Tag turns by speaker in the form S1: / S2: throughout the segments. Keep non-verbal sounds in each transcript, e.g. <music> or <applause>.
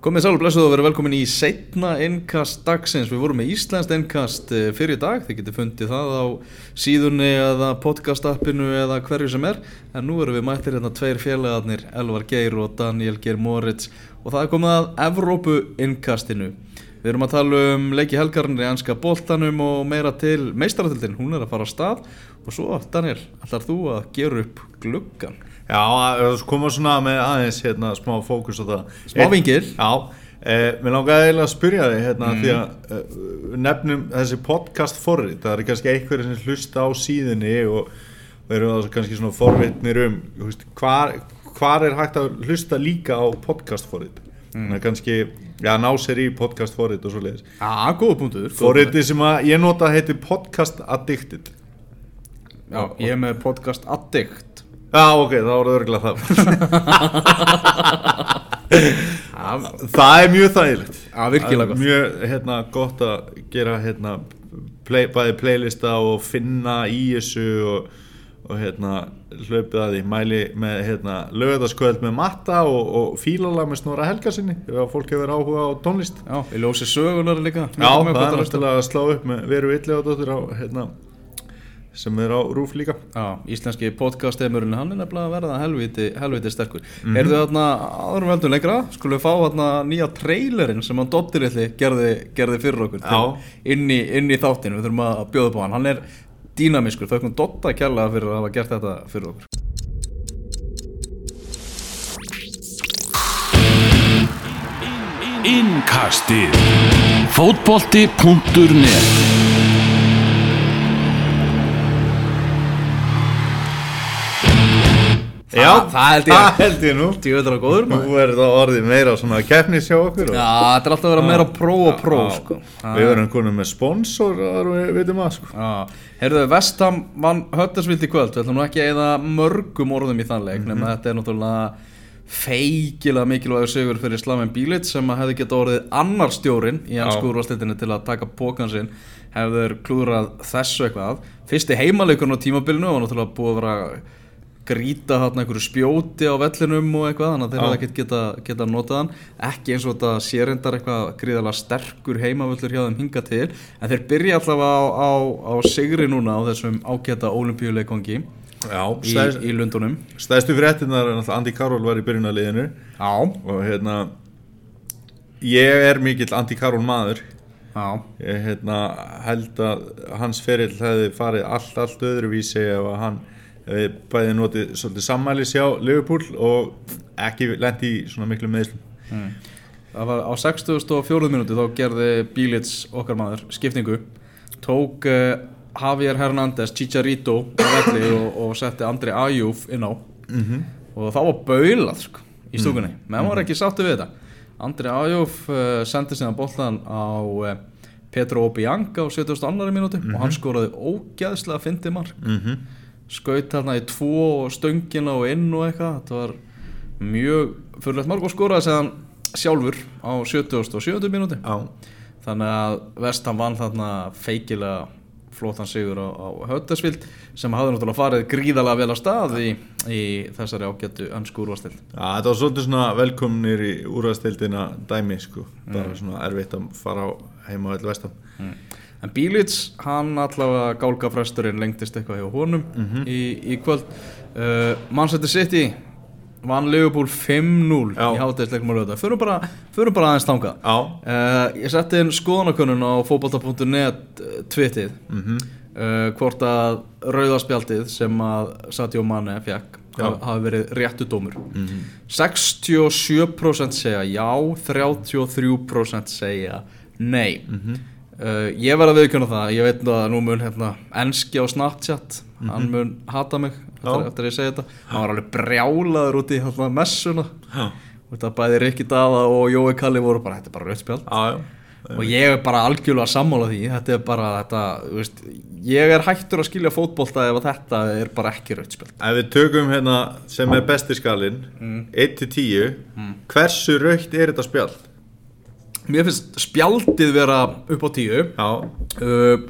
S1: Komið sálu blessuð og verið velkomin í setna innkast dagsins. Við vorum með Íslands innkast eh, fyrir dag. Þið getur fundið það á síðunni eða podcastappinu eða hverju sem er. En nú erum við mættir hérna tveir félagarnir, Elvar Geir og Daniel Geir Moritz. Og það er komið að Evrópu innkastinu. Við erum að tala um leiki helgarnir í anska boltanum og meira til meistaratildin. Hún er að fara á stað. Og svo, Daniel, ætlar þú að gera upp gluggan?
S2: Já, það koma svona með aðeins hérna, smá fókus á það.
S1: Smá vingil.
S2: Já, eh, mér langaði eiginlega að spyrja þig hérna, því að eh, nefnum þessi podcast forrið, það er kannski einhverjir sem hlusta á síðunni og, og eru það kannski svona forvitnir um veist, hvar, hvar er hægt að hlusta líka á podcast forrið að kannski, já, ná sér í podcast forrið og svo leiðis
S1: Já, góða punktur
S2: Forriði sem að ég nota heitir podcast addicted.
S1: Já, ég er með podcast Addict
S2: Já, ok, þá það örgulega það. <laughs> Það er mjög þægilegt.
S1: Já, virkilega gott.
S2: Mjög hérna, gott að gera hérna, play, bæði playlista og finna í þessu og, og hérna, hlaupið að því. Mæli með hérna, lögðarskvöld með matta og, og fílalag með snora helgarsinni ef fólk hefur áhuga á tónlist.
S1: Já, ég lósi sögunar líka.
S2: Já, það er náttúrulega að slá upp með veru dóttir á hérna, sem er á rúf líka.
S1: Já, íslenski podcast-eimurinn, hann er nefnilega að verða helviti, helviti sterkur. Mm. -hmm. Erðu þarna áðurum veldum lengra, skulum við fá þarna nýja trailerinn sem hann Dottirilli gerði, gerði fyrir okkur. Inn, í, inn í þáttinu, við þurfum að bjóða á hann. Hann er dýnamiskur, þau komum Dotta kærlega fyrir að hafa gert þetta fyrir okkur.
S3: Innkastið. Fótbolti.net
S2: Já,
S1: það held ég.
S2: Það held ég nú.
S1: Djöður og góður maður.
S2: Nú er það orðið meira svona keppnis hjá okkur og-
S1: Já, þetta er alltaf að vera meira pró og pró sko.
S2: Við verðum konum með sponsor og við veitum að sko.
S1: Já, heyrðu, Vestham vann Höttersvild í kvöld, við ætlum nú ekki að eða mörgum orðum í þann leik,
S2: Mhm.
S1: nema þetta er náttúrulega feikilega mikilvægur sigur fyrir Slaven Bílit sem að hefði geta orðið annar stjórin í ennsku úrvastildinni til að taka pókan sinn hefur klúrað þessu eitthvað. Fyrsti heimaleikurinn á tímabilinu og náttúrulega búið að vera grýta þarna einhverju spjóti á vellinum og eitthvað þannig að þeir hefði ekkert geta, geta notað hann. Ekki eins og þetta sérindar eitthvað gríðarlega sterkur heimavöllur hjá þeim hinga til en þeir byrja allavega á, á, á sigri núna á þessum ágæta olimpíuleikongi
S2: Já,
S1: í, í Lundunum
S2: stæðstu fréttinnar er náttúrulega Andi Karol var í byrjunarliðinu
S1: Já,
S2: og hérna ég er mikill Andi Karol maður.
S1: Já,
S2: ég hérna held að hans ferill hefði farið allt, allt öðruvísi ef að hann bæði notið svolítið sammælis hjá Liverpool og ekki lendi í svona miklu meðslum
S1: það var á 64. minúti þá gerði Bílits okkar maður skiptingu. Tók uh, Javier Hernández Chicharito og, og setti Andri Ajúf inn á. Og þá var baulað sko, í stúkunni. Menn var ekki sáttu við þetta. Andri Ajúf uh, sendi síðan boltan á uh, Petro Obianga á 72. minúti og hann skoraði ógæðslega fyndi mark.
S2: Mm -hmm.
S1: Skaut hérna í tvo og stöngina og inn og eitthvað. Þetta var mjög fyrirlegt marg og skoraði séðan sjálfur á 70 og 70 mínúti
S2: Já,
S1: þannig að Vestham vann þarna feikilega flottan sigur á, á Höttersvild sem hafði náttúrulega farið gríðalega vel á stað í, í þessari ágættu önsku úrvastild
S2: Já, þetta var svolítið svona velkomnir í úrastildina dæmi sko, bara svona erfitt að fara á heima á öll vestam
S1: en Bílits, hann allavega gálgafresturinn lengtist eitthvað hjá honum í, í kvöld. Uh, Manchester City vann Liverpool 5-0
S2: Já.
S1: í hátæðisleikum á lögða förum bara, förum bara aðeins þangað.
S2: Já,
S1: Uh, ég setti inn skoðanakönnun á fótbolta.net uh, twittið
S2: mhm,
S1: uh, hvort að rauðaspjaldið sem að Sadio Mane fekk hafi verið réttu dómur.
S2: Mhm.
S1: 67% segja já 33% segja nei.
S2: Mhm.
S1: Uh, ég verð að viðkjöna það ég veit að nú mun hérna enski á Snapchat hann mun hata mig eftir,
S2: Mhm.
S1: Eftir að ég segi þetta. Hann var alveg brjálaður út í hérna, messuna. Þetta bæði Rikki Dada og Jói Kalli voru bara, þetta er bara
S2: já
S1: og ég er bara algjörlega sammála því þetta er bara þetta, veist ég er hættur að skilja fótbolta ef að þetta er bara ekki rauðspjald
S2: Ef við tökum hérna sem er besti skalinn
S1: Mm.
S2: 1-10 Hversu raukt er þetta spjald?
S1: Mér finnst spjaldið vera upp á tíu.
S2: Já,
S1: uh,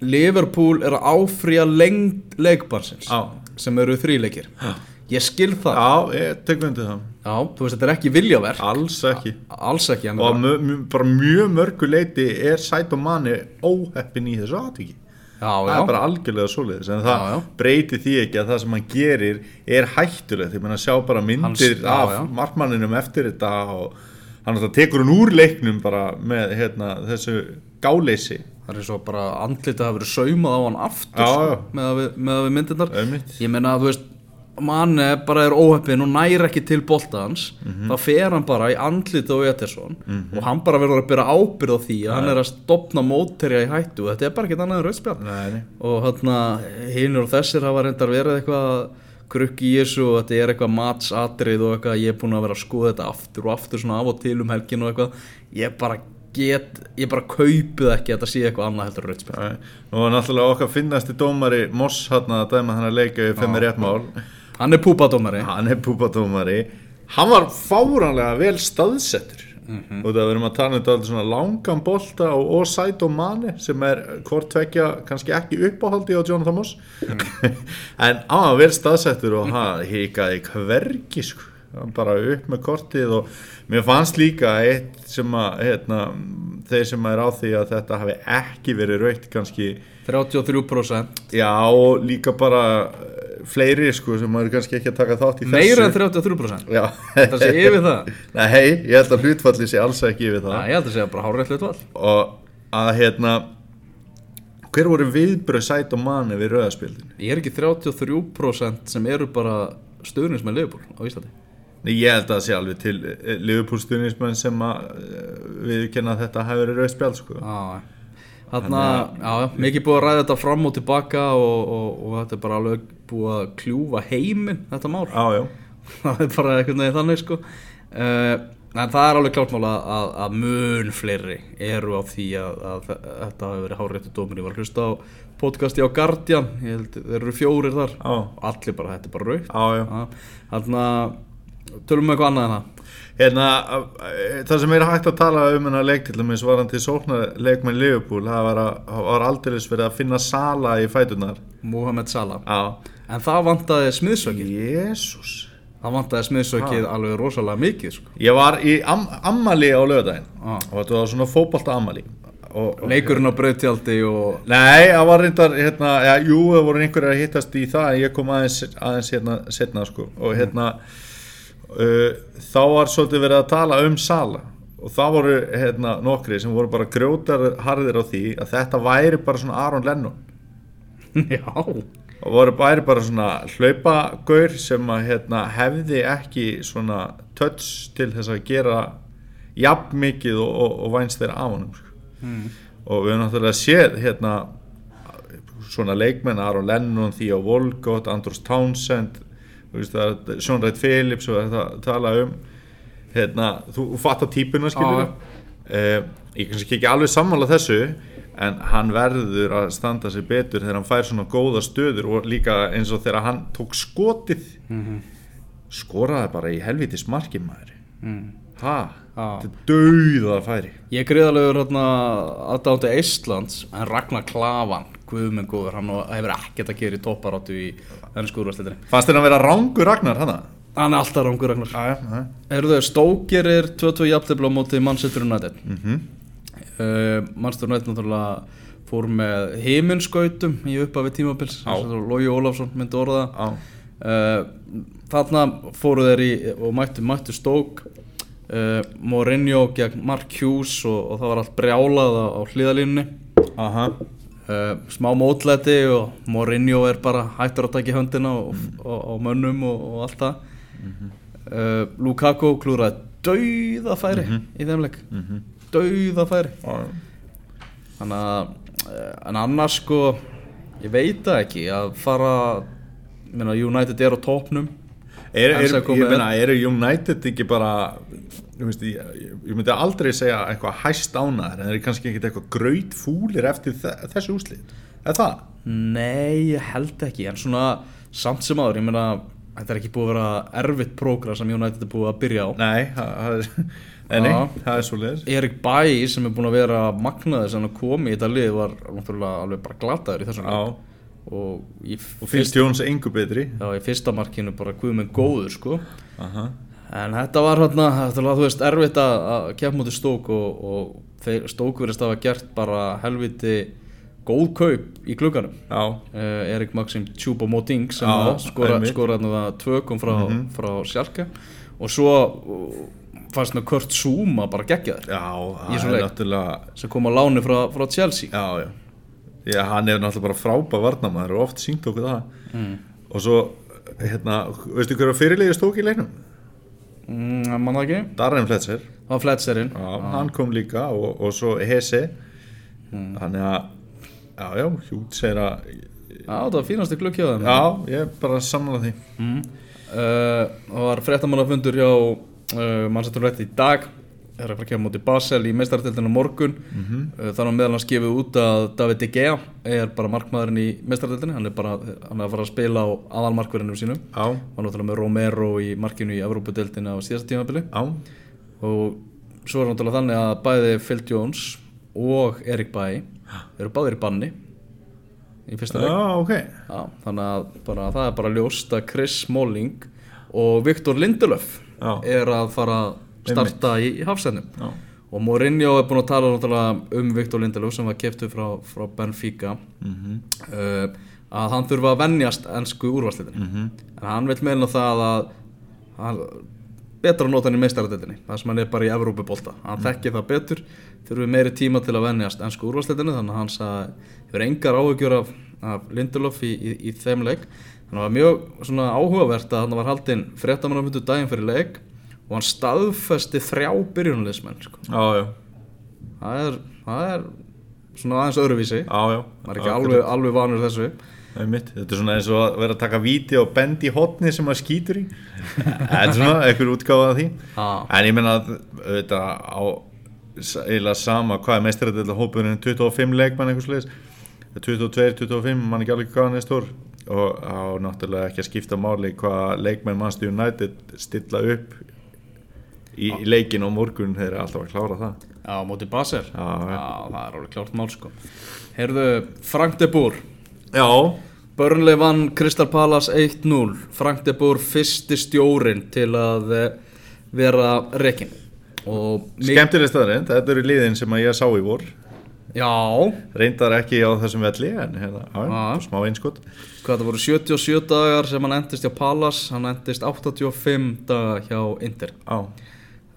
S1: Liverpool er að áfrýja lengd leikbarsins
S2: Já.
S1: sem eru þríleikir.
S2: Já.
S1: ég skil það.
S2: Já, ég tek undir það.
S1: Já, þú veist, þetta er ekki viljaverk.
S2: Alls ekki.
S1: Alls ekki
S2: Og mö, mö, bara mjög mörgu leiti er Sæt og Mani óheppin í þessu atviki.
S1: Já,
S2: Það
S1: já,
S2: er bara algjörlega svoleiðis En það
S1: Já,
S2: breytir því ekki að það sem hann gerir er hættulegt. Ég meina sjá bara myndir af markmanninum eftir þetta og hann alltaf tekur hann úr leiknum bara með hérna, þessu gáleysi
S1: það er svo bara andlitið að verið saumað á hann aftur
S2: Já,
S1: sko,
S2: já.
S1: með að við, með að við myndirnar. Ég meina að þú veist manni bara er óheppin og næri ekki til boltans
S2: Mhm.
S1: þá fer hann bara í andlitið á Ederson og hann bara verður að byrja ábyrð á því að hann er að stopna móterja í hættu þetta er bara ekkert annað en rauðspjall
S2: Nei, nei.
S1: og hann hinnur og þessir hafa reyndar verið eitthvað krukki í þessu og þetta er eitthvað matsatrið og eitthvað ég er búin að vera að skoða þetta aftur og aftur svona af og til um helgin og eitthvað. Ég bara get, ég bara kaupið ekki að þetta sé eitthvað annað heldur
S2: Nei. Nú var náttúrulega okkar finnasti dómari Moss hann að dæma hann að leika í femmi rétt mál.
S1: Hann er púpadómari.
S2: Hann er púpadómari. Hann var fáranlega vel staðsettur
S1: Mhm.
S2: og það verðum að tala um þetta svona langan bolta og, og sæt og mani sem er hvort tvekja kannski ekki uppáhaldi á Jonathan Moss
S1: Mhm. <laughs>
S2: en hann var vel staðsettur og hann hikaði hvergi sko bara upp með kortið og mér fannst líka eitt sem að hérna, þeir sem er á því að þetta hafi ekki verið raukt kannski
S1: 33%
S2: já og líka bara fleiri sko sem maður kannski ekki að taka þátt í þessu.
S1: meira en 33%
S2: Já,
S1: þetta sé <laughs> yfir það?
S2: Nei, ég held að hlutfalli sé alls ekki yfir það.
S1: Já, ég held að segja bara hárið hlutvall
S2: og að hérna hver voru viðbröð sæt og manni við rauðaspildinu?
S1: Ég er ekki 33% sem eru bara stöðnins með Liverpool á Íslandi.
S2: Nei, ég held að það sé alveg til liðupúlstunismenn sem að viðkenna að þetta hafi verið rauðspjald sko.
S1: Já, þarna, já, mikið búið að ræða þetta fram og tilbaka og, og, og þetta er bara alveg búið að kljúfa heiminn þetta mál.
S2: Já, <laughs>
S1: það er bara einhvern veginn þannig sko. Uh, en það er alveg klárt mál að, að, mun fleiri eru á því að, að þe- þetta hafi verið háréttu dómur. Ég var að hlusta á podcasti á Guardian. Ég held þeir eru fjórir þar. Og allir bara, þetta er bara
S2: já, já.
S1: þannig að tölum við eitthvað annað en það
S2: Hérna, það sem er hægt að tala um hennar leik til dæmis varandi sóknarleikmenn Liverpool, það var, að, það var aldrei verið að finna sala í fætunar
S1: Mohamed Salah.
S2: Já,
S1: en það vantaði smiðsökið.
S2: Jésús
S1: það vantaði smiðsökið alveg rosalega mikið sko.
S2: Ég var í am ammali á lögadaginn
S1: Já.
S2: og þetta var svona fótbolta ammali og,
S1: leikurinn á brauðtjaldi og
S2: Nei, það var reyndar, hérna, já, jú, það voru einhverjar að hittast í það en ég kom aðeins, aðeins hérna setna, sko, og hérna, uh, þá var svolítið verið að tala um Sala. Og það voru, hérna, nokkri sem voru bara grjótar harðir á því að þetta væri bara svona Aron Lennon. <laughs>
S1: Já,
S2: og voru væri bara svona hlaupagaur sem að, hérna, hefði ekki svona touch til þess að gera jafn mikið og, og, og vænst þeirra af honum, sko. Og við höfum náttúrulega séð hérna svona leikmenn Aron Lennon, Theo Volgott, Andros Townsend það, Wright Phillips og það að tala um. Hérna, þú fattar típuna skilur
S1: Já.
S2: uh, ég kannski ekki alveg sammála þessu en hann verður að standa sig betur þegar hann fær svona góða stöður og líka eins og þegar hann tók skotið skoraði bara í helvitis marki maður ha,
S1: Já.
S2: þetta dauða færi
S1: Ég greiðalegur aðdándu Íslands en Ragnar Klavan, guðminn góður, hann hefur ekkert að gera í topparáttu í ennsku úrvarsleitinni.
S2: fannst þér að vera rángur Ragnar hana?
S1: Hann er alltaf rángur Ragnar.
S2: Já.
S1: Erðu þau, Stókir er 22 jafntefla á móti Manchester United.
S2: Mhm.
S1: Uh, Manchester United náttúrulega fór með heiminskautum í uppafi tímabils. Lógi Ólafsson myndi orða. Uh, þarna fóru þeir í og mættu, mættu stók uh, Mourinho gegn Mark Hughes og, og það var allt brjálað á, á uh, smá mótlæti og Mourinho er bara hættur að taka í höndina og, og, og mönnum og, og allt það. Uh, Lukaku klúraði dauða færi í þeim leik.
S2: Mhm.
S1: Dauða færi þannig að uh, en annars sko ég veit það ekki að fara minna, United er á topnum
S2: Er, er, ég meina, eru United ekki bara veist, ég, ég myndi aldrei segja eitthvað hæst ánaðar en þeir eru kannski ekkert eitthvað graut fúlir eftir þe þessu úslið er það?
S1: Nei, ég held ekki en svona samt sem aður ég meina þetta er ekki búið að vera erfitt prógram sem United er búið að byrja á.
S2: Nei, það það er,
S1: Já.
S2: það er svo leiðis
S1: Erik Bæ sem er búin að vera magnaður sem hann kom í þetta lið var náttúrulega alveg bara glataður í þessum og
S2: og finnst Jóns engu betri
S1: já, í fyrsta markinu bara guð með góður sko
S2: Aha.
S1: en þetta var hérna, þú veist erfitt að, að kemja mútið stók og, og stók verðist að hafa gert bara helviti góð kaup í klukkanum
S2: já,
S1: uh, Erik Maxim Choupo-Moting sem skora,
S2: einmitt.
S1: skora hérna það tvökum frá,
S2: Mhm.
S1: frá Sjálke og svo fannst með Kurt Zuma bara geggja þér
S2: já, það er náttúrulega
S1: sem kom á láni frá, frá Chelsea.
S2: Já, já. Já, hann er náttúrulega bara frábæð varnamaður og oft sínt okkur það.
S1: Mm.
S2: og svo, hérna, veistu hverju fyrirlegi stók í leiknum?
S1: Mm, mann ekki.
S2: Darren Fletcher.
S1: Það var Fletcherinn.
S2: Já, hann kom líka og, og svo Hesse. Þannig að já, já, hjút segir að
S1: Já, það var hjá þeim.
S2: Já, ég er bara sammála því.
S1: Mm. uh, Það var fréttamannafundur hjá uh, Manchester United í dag Það er að fara að kemja mútið Basel í meistartildinu morgun. Mm
S2: Mhm.
S1: uh, Þannig að meðal hann skefið út að David De Gea er bara markmaðurinn í meistartildinu hann er bara hann er að fara að spila á aðalmarkverðinum sínum.
S2: Já,
S1: var náttúrulega með Romero í markinu í Evrópudeildinu á síðasta tímabili.
S2: Já,
S1: og svo er náttúrulega þannig að bæði Phil Jones og Erik Bæ eru báðir í banni í fyrsta leik.
S2: Já, ok.
S1: Já, þannig að bara, það er bara ljóst að Chris Smalling og Viktor Lindelöf
S2: Já.
S1: er að fara að starta í, í hafsendum. Og Mourinho er búin að tala um Viktor Lindelöf sem var keftu frá, frá Benfica.
S2: Mhm,
S1: uh, að hann þurfa að venjast ennsku úrvarslitinni
S2: mhm.
S1: En hann vil meina það að hann, betra að nota hann í meistaradeildinni það sem hann er bara í Evrópubólta hann þekki það betur, þurfi meiri tíma til að venjast ennsku úrvarsleitinu þannig að hann hefur engar áhugjur af, af Lindelof í, í, í þeim leik þannig að það var mjög svona áhugavert að hann var haldinn fréttamannafundu daginn fyrir leik og hann staðfesti þrjá byrjunleismenn sko.
S2: Já, já,
S1: það, er, það er svona aðeins öðruvísi.
S2: Já, já.
S1: Maður er ekki alveg, alveg vanur þessu.
S2: Það er mitt, þetta er svona eins og að vera að taka víti og bend í hotni sem maður skýtur í. <laughs> Það er svona einhver útgáfa af því.
S1: Já.
S2: En ég menna að þetta á eiginlega sama hvað er meistarættilega hópurinn 25 leikmann eitthvað sliðis 22, 25, mann ekki alveg hvað hann er stór og á náttúrulega ekki að skipta máli hvað leikmenn Manchester United stilla upp í, í leikin og morgun þeir eru alltaf að klára það.
S1: Já, á móti Basel.
S2: Já,
S1: það er alveg klárt mál sko. Heyrðu, Frank de Boer.
S2: Já,
S1: Burnley vann Crystal Palace 1-0 Frank de Boer fyrsti stjórin til að eh, vera rekin
S2: skemmtileg staðarinn, þetta eru liðin sem að ég sá í vor
S1: Já,
S2: reyndar ekki á þessum velli en hérna, á, smá einskot.
S1: Hvað það voru 77 dagar sem hann endist hjá Palace hann endist 85 daga hjá Inter.
S2: Á,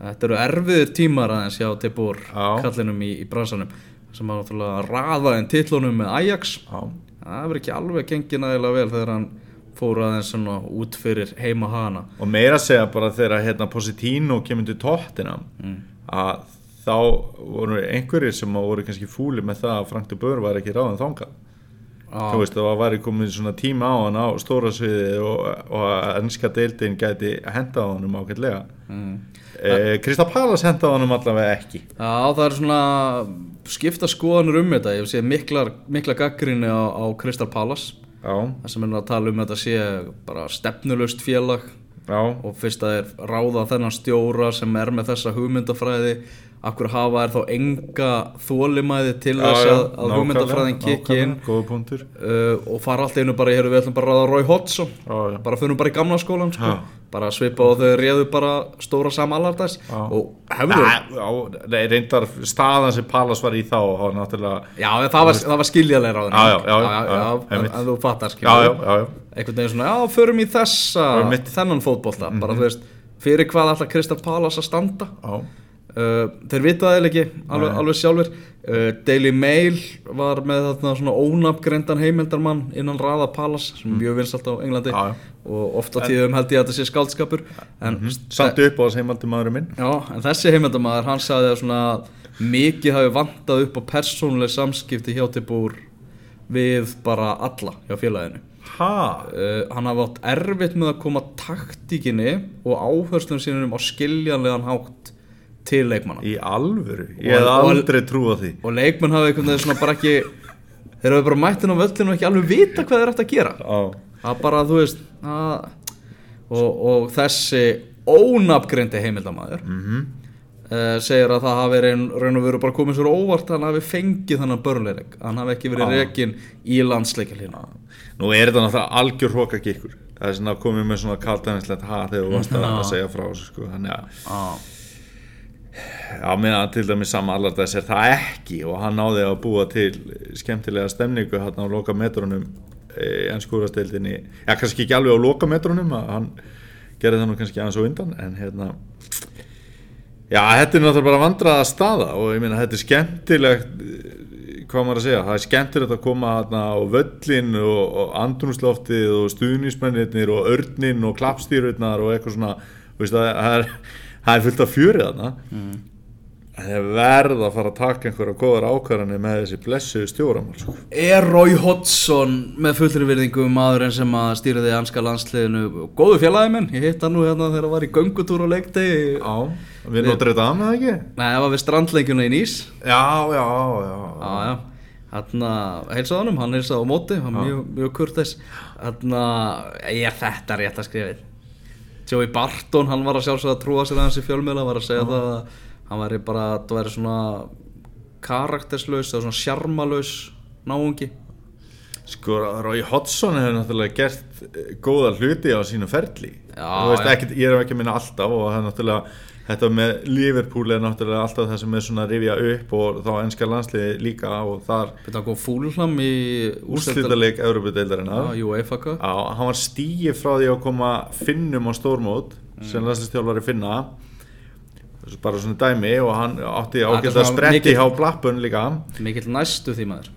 S1: Þetta eru erfiðir tímar aðeins hjá
S2: Já.
S1: kallinum í, í bransanum sem hann náttúrulega raða en titlunum með Ajax.
S2: Á,
S1: það verður ekki alveg gengið nægilega vel þegar hann fór aðeins svona út fyrir heima hana
S2: og meira segja bara þegar hérna Positino kemur til tóttina
S1: Mm.
S2: að þá voru einhverjir sem voru kannski fúli með það að Frank de Boer var ekki ráðan þangað. Þú veist það var komið svona tíma á hann á stóra sviði og, og ennska deildin gæti henda á honum ákveðlega
S1: mm.
S2: eh, Krista Palas henda á honum allavega ekki.
S1: Já, það er svona skipta skoðanur um þetta. Ég sé miklar, mikla gaggrinni á, á Palace.
S2: Já,
S1: það sem er að tala um þetta sé bara stefnulust félag
S2: já,
S1: og fyrst að þeir ráða þennan stjóra sem er með þessa hugmyndafræði akkur hafa er þá enga þólimæði til þess að, að hugmyndafræðin kikki inn uh, og fara allt einu bara, hér við ætlum bara að ráða
S2: já, já.
S1: bara fyrir bara í gamla skólan sko.
S2: Já.
S1: bara svipa og þau réðu bara stóra samallardæs
S2: Já.
S1: og hefur
S2: já, nei, reyndar staðan sem Palas var í þá var náttúrulega
S1: Já, það var, það var
S2: já, já, já,
S1: en, en þú fattar
S2: já,
S1: skilja
S2: já, já, já.
S1: einhvern veginn svona, já, förum í þessa þennan fótbolta,
S2: Mhm.
S1: bara þú veist fyrir hvað ætla Kristal Palace að standa
S2: já.
S1: Uh, þeir vita það eiginlega ekki alveg,
S2: Nei.
S1: alveg sjálfur uh, Daily Mail var með þarna svona ónafngreindan heimildarmann innan raða Palace sem er mjög vinsalt á Englandi
S2: Mm. Já, já.
S1: og ofta tíðum held ég að þetta sé skaldskapur en
S2: samt upp á þess heimaldi maðurinn minn
S1: Já, en þessi heimildamæður, hann sagði að svona mikið hafi vantað upp á persónuleg samskipti hjá Tibúr við bara alla hjá félaginu.
S2: ha,
S1: Uh, hann hafi átt erfitt með að koma taktíkinni og áherslum sínum á skiljanlegan hátt til leikmanna.
S2: í alvöru? Ég hef aldrei trúið því.
S1: Og leikmann hafi einhvern veginn svona bara ekki, þeir hafi bara mættin á völlinu og ekki alveg vita hvað þeir ætti að gera. Það bara, þú veist, að, og, og þessi ónafngreindi heimildamæður
S2: mhm,
S1: uh, segir að það hafi raun, raun og veru bara komið svo óvart að hann hafi fengið þannig börnleik hann hafi ekki verið rekin í landsleikjalínu
S2: Nú er þetta náttúrulega algjör hróka gikkur Það er svona komið með svona kaltænislegt ha þegar þú varst að, að segja frá sko. Þannig að
S1: Já,
S2: meðan til dæmis sama allardæs er það ekki og hann náði að búa til skemmtilega stemningu hann á lokametrunum í ennskúrasteildinni, já kannski ekki alveg á lokametrunum, að hann gerði það nú kannski aðeins og undan, en hérna já, þetta er náttúrulega bara vandraða staða og ég meina þetta er skemmtilegt eh, hvað maður að segja, það er skemmtilegt að koma þarna á völlin og, og andrúnsloftið og stuðnismennirnir og örnin og klappstýrurnar og eitthvað svona, veist, það er það er fullt af fjörið þarna.
S1: Mm.
S2: það er verð að fara að taka einhverja góðar ákvarðanir með þessi blessuðu stjóramál sko.
S1: Er Roy Hodgson með fullri virðingu maðurinn sem að stýriði anska landsliðinu? Góðu félagi minn, ég hitt hann nú hérna þegar það var í göngutúr og leikdegi.
S2: Já, við notur þetta að með ekki?
S1: Nei, það var við strandleikjuna í Nýs.
S2: Já, já, já,
S1: Já, já Þannig að heilsa honum, hann heilsa á móti, hann mjög, mjög kurteis. Þannig að ég er þetta rétt að skrifa Joey Barton, hann var að sjálfsögða að trúa sér aðeins í fjölmiðla var að segja það að hann væri bara, það væri svona karakterslaus eða svona sjarmalaus náungi.
S2: Sko, Rói Hodgson hefur náttúrulega gert eh, góða hluti á sínu ferli. Veist, ekkit, ég er ekki að minna alltaf og það er náttúrulega þetta með Liverpool er náttúrulega alltaf það sem er svona að rifja upp og þá enska landsliði líka og þar
S1: Þetta kom fúlhlam í Cup.
S2: Já, hann var stíið frá því að koma finnum á stórmót sem landslistjálfari finna. Bara svona dæmi og hann átti ágætt að spretti hjá Blappun líka.
S1: Mikill næstu því maður.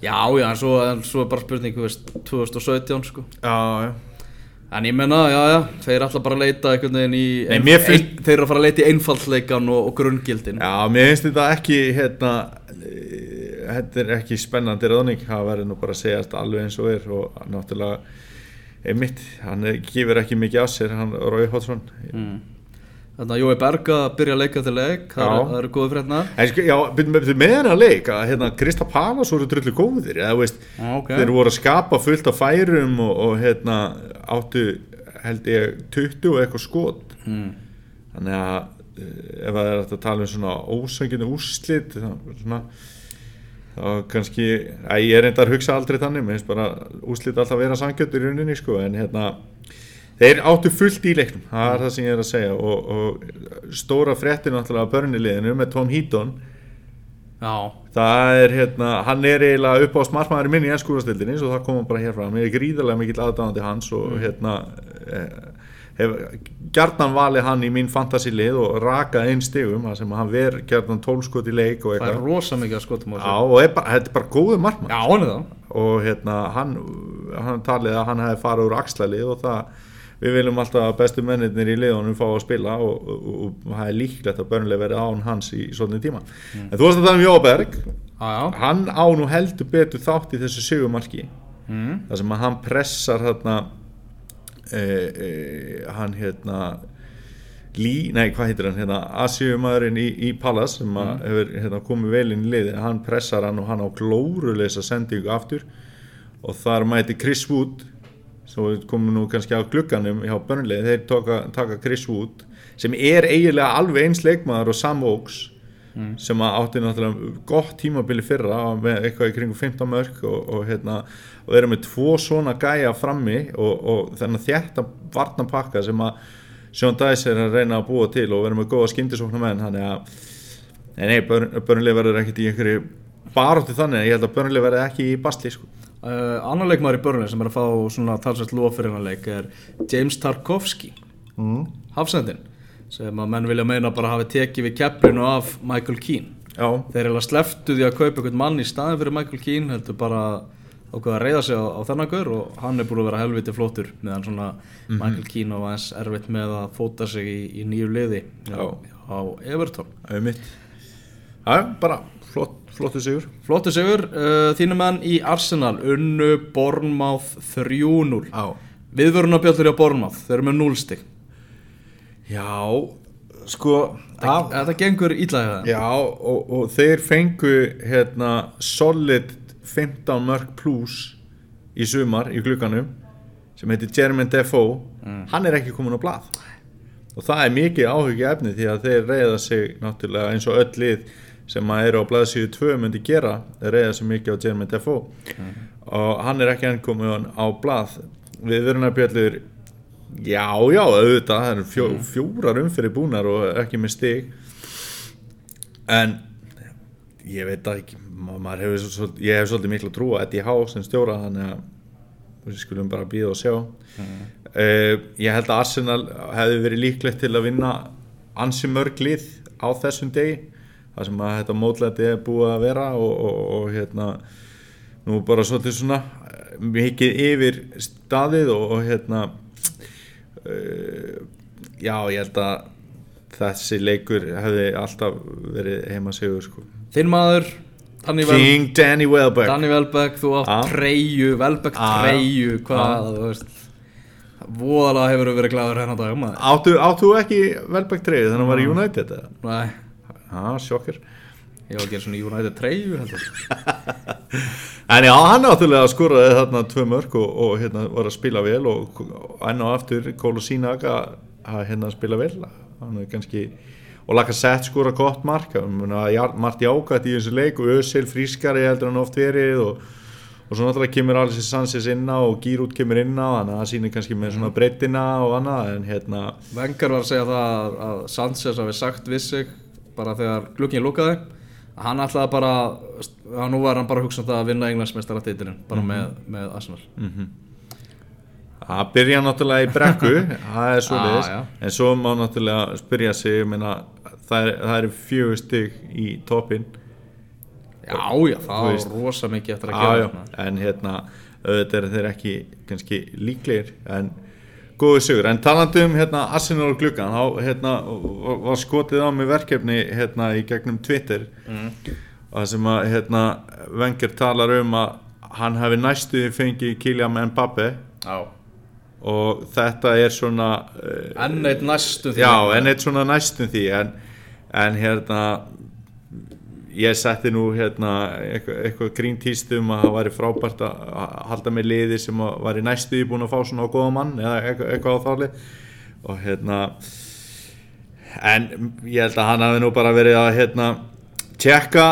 S1: Já, já, en svo, en svo er bara spurning, þú veist, 2017 sko.
S2: Já, já
S1: En ég menna, já, já, þeir ætla bara að leita einhvern veginn í
S2: Nei, mér finnst-
S1: ein, Þeir eru að fara að leita í einfaldleikan og, og grunngildin.
S2: Já, mér finnst þetta ekki hérna, eh, þetta er ekki spennandi ráðning, það verður nú bara að segjast alveg eins og er og náttúrulega einmitt, hann er, gefur ekki mikið af sér, hann Rói Hótsson
S1: mm. Þannig að Jói Berga byrja að leika til leik Það eru- eru góði frétnar
S2: En sko, já, byrjum með, leik að hérna, Krista Palas voru drullu góðir eða veist,
S1: Já, ok.
S2: þeir voru að skapa fullt af færum og, og hérna áttu held ég 20 og eitthvað skot
S1: mm.
S2: þannig að eh, ef það er að tala um svona ósönginu úrslit svona, þá kannski að ég er reyndar að hugsa aldrei þannig mér finnst bara úrslit alltaf vera sangjötur í rauninni sko, en hérna þeir áttu fullt í leiknum, það er það sem ég er að segja og, og stóra fréttin náttúrulega börniliðinu með Tom Heaton.
S1: Já,
S2: það er hérna, hann er eiginlega upp á smartmaðurinn minn í ennskúrastildinni svo það komum bara hér frá, mér er gríðarlega mikill aðdáðandi hans og hérna eh, hef gjarnan valið hann í mín fantasilið og rakað einn stigum þar sem hann ver gjarnan tólskot í leik og
S1: það er
S2: eitthvað.
S1: rosa mikið að skotum á
S2: Já,
S1: þessu
S2: og er bara, þetta er bara góður markmann
S1: Já, hann er það.
S2: Og hérna hann, hann talið að hann hefði farið úr axlalið og það við viljum alltaf að bestu mennirnir í liðunum fá að spila og, og, og, og það er líklegt að börnlega verið án hans í svolítið tíma. En þú varst að tala um Jóberg
S1: já
S2: hann á nú heldur betur þátt í þessu sigumarki
S1: mm.
S2: þar sem að hann pressar hérna e, e, hann hérna Lí, nei hvað heitir hann hérna Asíumadurinn í, í Pallas sem að hefur hérna, komið vel inn í liði hann pressar hann og hann á glóruleisa sendingu aftur. Og þar mæti Chris Wood svo við komum nú kannski á glugganum hjá börnlega, þeir taka, taka Chris Wood sem er eiginlega alveg eins leikmaður og Sam Oaks sem að átti náttúrulega gott tímabili fyrra með eitthvað í kringum 15 mörg og, og hérna og þeir eru með tvo svona gæja frammi og, og þennan þjætta varnapakka sem að Sean Dice er að reyna að búa til og vera með góða skyndisóknar menn þannig að nei, nei, börnlega verður ekkert í einhverju barótti þannig að ég held að börnlega verður ekki í basli sko.
S1: Uh, Annar leikmaður í börnum sem er að fá svona talsvægt lof fyrir hennar leik er James Tarkovsky
S2: mm.
S1: Hafsendin sem að menn vilja meina bara hafi tekið við keppinu af Michael Keane.
S2: Já,
S1: Þeir eru alveg sleftu því að kaupa einhvern mann í staðin fyrir Michael Keane heldur bara ákveða að reyða sig á, á þennan gaur og hann er búin að vera helviti flottur meðan svona Michael Keane og aðeins erfitt með að fóta sig í, í nýju liði
S2: Já.
S1: á Everton.
S2: Það er mitt Já, bara flott, flottu sigur.
S1: Flottu sigur, uh, þínum menn í Arsenal unnu Bournemouth 3-0
S2: Já,
S1: Viðvörunarbjöldur hjá Bournemouth, þeir eru með 0 stig
S2: Já sko af,
S1: Þetta gengur ítlaðið það
S2: Já, og, og þeir fengu hérna solid 15 mörg plus í sumar í glugganum sem heitir Jermaine Defoe. Hann er ekki komin á blað. Og og það er mikið áhugja efni því að þeir reyða sig náttúrulega eins og öll lið sem að eru á blaðsíðu 2 myndi gera reyða sig mikið á Jeremy Defoe. Og hann er ekki enn komið á blað. Við bjöldur já já auðvitað það eru fjó, fjórar umfyrir búnar og ekki með stig. En ég veit ekki hefur, svo, ég hef svolítið miklu trú að Eddie Howe sem stjóra þannig að við skulum bara býða og sjá. Mm. uh, ég held að Arsenal hefði verið líklegt til að vinna ansi mörg lið á þessum degi það sem að þetta mótlæti er búið að vera og, og, og hérna nú bara svolítið svona mikið yfir staðið og, og hérna uh, já ég held að þessi leikur hefði alltaf verið heima sigur sko.
S1: Þinn maður
S2: Danny King Wel Danny Welbeck
S1: Danny Welbeck, þú átt ah. treyju Welbeck ah. treyju, hvað ah. þú veist voðalega hefur þú verið glæður hérna dag
S2: áttu, áttu ekki Welbeck treyju þannig að það var United eða?
S1: Nei
S2: ah, Sjokker
S1: Ég var að gera svona United treyju <laughs>
S2: En já, hann áttulega skurraði þarna tvö mörg og, og hérna var að spila vel og enn og aftur Kólu Sínaga að hérna spila vel. Hann er kannski og Lacazette skora gott mark. Margt jákvæmt í þessu leik og Ösel frískari heldur hann oft verið og, og svo náttúrulega kemur Alessi Sanchez inna og Giroud kemur inna þannig að það sýnir kannski með svona breytina og annað en hérna
S1: Vengar var að segja það að Sanchez hafi sagt við sig bara þegar glukkin lúkaði að hann ætlaði bara að nú var hann bara hugsað um að vinna englandsmestaratitilin bara mm -hmm. með, með Arsenal.
S2: Mm -hmm. Það byrja náttúrulega í brekku <laughs> það er svo leiðis en svo má náttúrulega spyrja sig meina, það, er, það er fjögur stygg í toppin
S1: Já, já, það er rosa mikið eftir að gera
S2: já, en hérna, auðvitað er þeir ekki kannski líklegir en góðu sögur, en talandum hérna Arsenal og Gluggan, þá hérna var skotið á mig verkefni hérna í gegnum Twitter. Mm. og sem að hérna Wenger talar um að hann hefði næstuði fengið Kylian Mbappe
S1: Já.
S2: Og þetta er svona
S1: uh, enn eitt næstum
S2: því. Já, enn eitt svona næstum því. En, en hérna ég setti nú hérna eitthvað, eitthvað gríntýstum að það væri frábært að halda með liði sem var í næstu búin að fá svona á góða mann eða eitthvað, eitthvað á þáli og hérna en ég held að hann hafi nú bara verið að hérna tjekka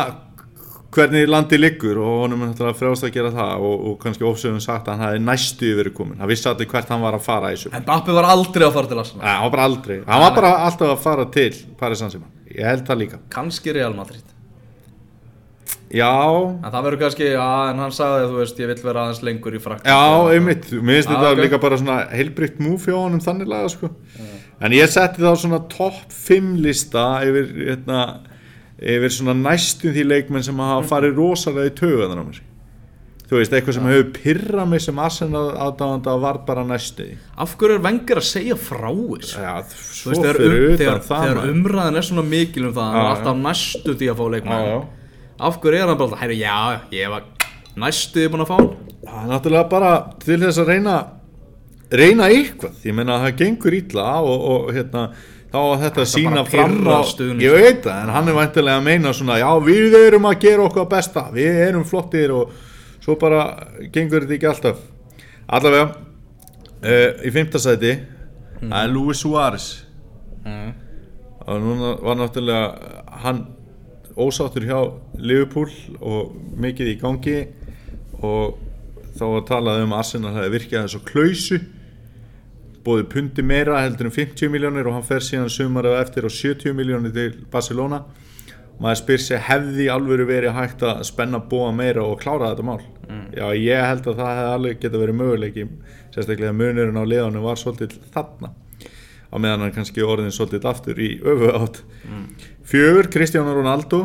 S2: hvernig landi liggur og honum er náttúrulega frjást að gera það og, og kannski ofsögum sagt að hann hefði næstu yfir komin hann vissi alltaf hvert hann var að fara í
S1: þessu. En Bappi var aldrei að fara til Arsenal.
S2: Nei, hann var bara aldrei, hann var bara alltaf að fara til Paris Saint-Germain, ég held það líka.
S1: Kanski Real Madrid
S2: Já.
S1: En það verður kannski, já, en hann sagði að þú veist, ég vill vera aðeins lengur í frakt
S2: Já, einmitt, mér finnst þetta okay. líka bara svona heilbrygt múf hjá honum þannig laga sko. En ég setti þá svona topp 5 lista yfir, hérna yfir svona næstum því leikmenn sem hafa farið rosalega í töguðan á mér. Þú veist, eitthvað sem hefur pyrrað mig sem Arsenal aðdáðanda var bara næstu
S1: af hverju er vengir að segja frá þessu?
S2: Ja, svo veist, fyrir um, utan
S1: þegar, það þegar umræðin er svona mikil um það hann er alltaf næstu því að fá leikmenn af hverju er hann bara, hæru já, ég var næstu því búin að fá
S2: það er náttúrulega bara til þess að reyna reyna eitthvað, ég menna að það gengur ítla og, og hérna þá að þetta sína fram á ég veit það, en hann er vantilega að meina svona, já við erum að gera okkar besta. Við erum flottir og svo bara gengur þetta ekki alltaf. Allavega uh, í fymtasæti mm. það er Luis Suárez. Mm. og núna var náttúrulega hann ósáttur hjá Liverpool og mikið í gangi og þá var talað um að Arsenal hefði virkað þessu klausu bóði pundi meira heldur um 50 miljónir og hann fer síðan sumar eða eftir á 70 miljónir til Barcelona maður spyr sér hefði alveg verið hægt að spenna bóa meira og klára þetta mál mm. já ég held að það hefði alveg geta verið möguleiki sérstaklega munurinn á liðanum var svolítið þarna á meðan hann kannski orðin svolítið aftur í öfu átt mm. Fjögur Cristiano Ronaldo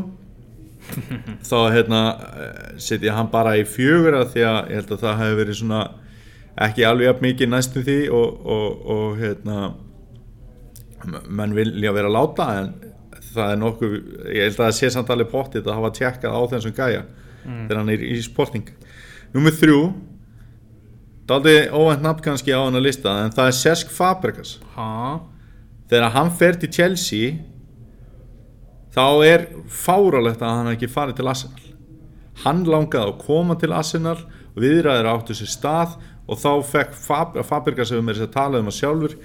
S2: <laughs> þá hérna eh, setja hann bara í fjögur að því að ég held að það hefði verið svona ekki alveg jafn mikið næstum því og, og, og hérna menn vilja vera láta en það er nokkuð ég held að það sé samt alveg pottit að hafa tjekkað á þessum gæja mm. þegar hann er í sporting Númið þrjú daldi óvænt nafn kannski á hann að lista en það er Cesc Fabregas
S1: ha?
S2: þegar hann fer til Chelsea þá er fáralegt að hann ekki farið til Arsenal. Hann langaði að koma til Arsenal viðræðir áttu sér stað og þá fekk Fab, Fabregas hefur með þess að tala um að sjálfur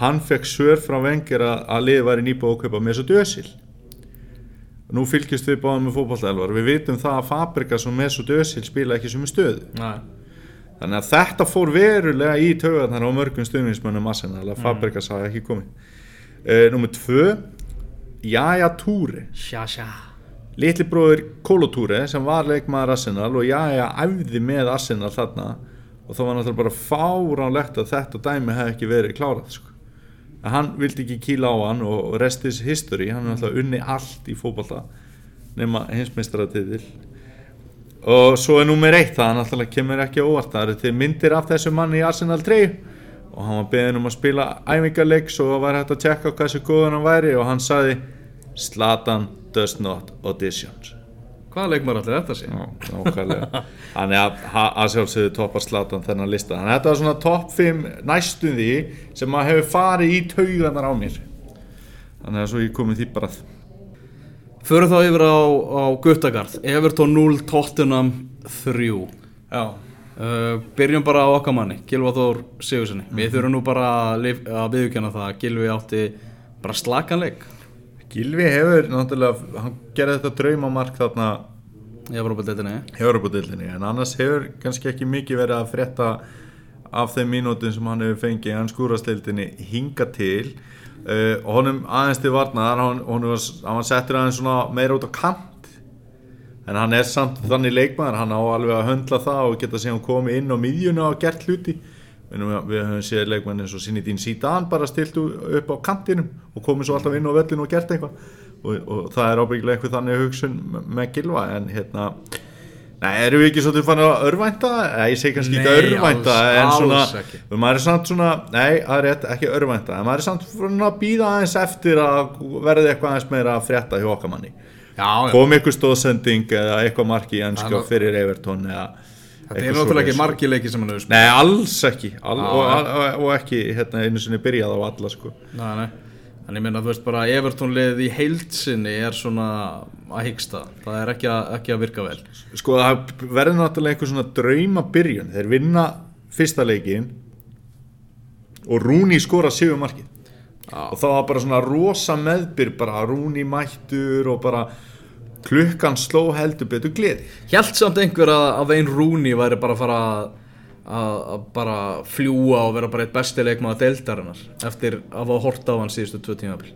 S2: hann fekk svör frá Wenger að, að liði væri nýbúið að kaupa Mesut Özil nú fylgjast við báðum með fótballtælvar við vitum það að Fabregas og Mesut Özil spila ekki sem stöðu.
S1: Nei.
S2: þannig að þetta fór verulega í taugarnar á mörgum stuðnismönnum Arsenal að Fabregas hafi ekki komið. Uh, Númer tvö Jaja Túri
S1: Sjá, sjá
S2: litli bróður Kolotúri sem var leikmaður Arsenal og Jaja æfði með Arsenal þarna og það var náttúrulega bara fáránlegt að þetta dæmi hefði ekki verið klárað sko. en hann vildi ekki kýla á hann og restis history, hann er náttúrulega unni allt í fótballta nema hinsmeistaratitil og svo er nummer eitt það náttúrulega kemur ekki óvart það eru til myndir af þessu manni í Arsenal 3 og hann var beðin um að spila æfingarleik svo var hægt að tjekka hvað þessu góðan hann væri og hann sagði Slatan does not auditions.
S1: Hvaða leikmar allir þetta sé?
S2: Já, nákvæmlega. Þannig að að sjálfsögðu toppar Slatan þennan lista. Þannig að þetta var svona topp 5 næstum því sem maður hefur farið í tauganar á mér. Þannig að svo ég komið því bara. Að-
S1: Förum þá yfir á, á Guttagarð. Everton 0, Tottenham 3
S2: Já
S1: uh, Byrjum bara á okkar manni Gilva Þór Sigurssoni Við þurfum nú bara að, viðkjanna það að Gilvi átti bara slakanleik
S2: Gilvi hefur náttúrulega hann gerði þetta draumamark þarna
S1: í Evropadeildinni
S2: í Europadildinni en annars hefur kannski ekki mikið verið að frétta af þeim mínútin sem hann hefur fengið. Í hans skúrastildinni hinga til. Uh, og honum aðeins til varnaðar hann, hann var settur aðeins meira út á kant en hann er samt þannig leikmaður hann á alveg að höndla það og geta síðan komið inn á miðjunu og gert hluti Við, við höfum séð leikmenn eins og Sinidín Sídan bara stilt upp á kantinum og komið svo alltaf inn á völlinu og gert eitthvað og, og það er ábyggilega eitthvað þannig hugsun með Gilva en hérna Nei, erum við ekki svolítið fann að örvænta? Nei, ég segi kannski ekki örvænta
S1: alls-
S2: en svona,
S1: ekki.
S2: maður er samt svona nei, það er rétt, ekki örvænta en maður er samt svona að býða aðeins eftir að verði eitthvað aðeins meira að frétta hjá okkar manni
S1: Já, já
S2: kom eitthvað stóðsending eða eitthvað marki í ennska fyrir Evertón eða
S1: Þetta er náttúrulega ekki margi leiki sem hann hefur spilað
S2: Nei, alls ekki All,
S1: Já.
S2: og, og, og ekki hérna, einu sinni byrjað á alla sko.
S1: Nei, nei En ég meina, þú veist bara, Everton liðið í heildsinni er svona að hyggsta. Það er ekki að, ekki að virka vel.
S2: sko það verður náttúrulega einhver svona drauma byrjun þeir vinna fyrsta leikin og Rúni skora sigur markið
S1: Já.
S2: og það var bara svona rosa meðbyr bara Rúni mættur og bara klukkan sló heldur betur gleði
S1: Hjælt samt einhver að, að Vein Rooney væri bara að fara að, að, að bara fljúa og vera bara eitt besti leikmaður deildarinnar eftir að hafa hort á hann síðustu tvö tímabil.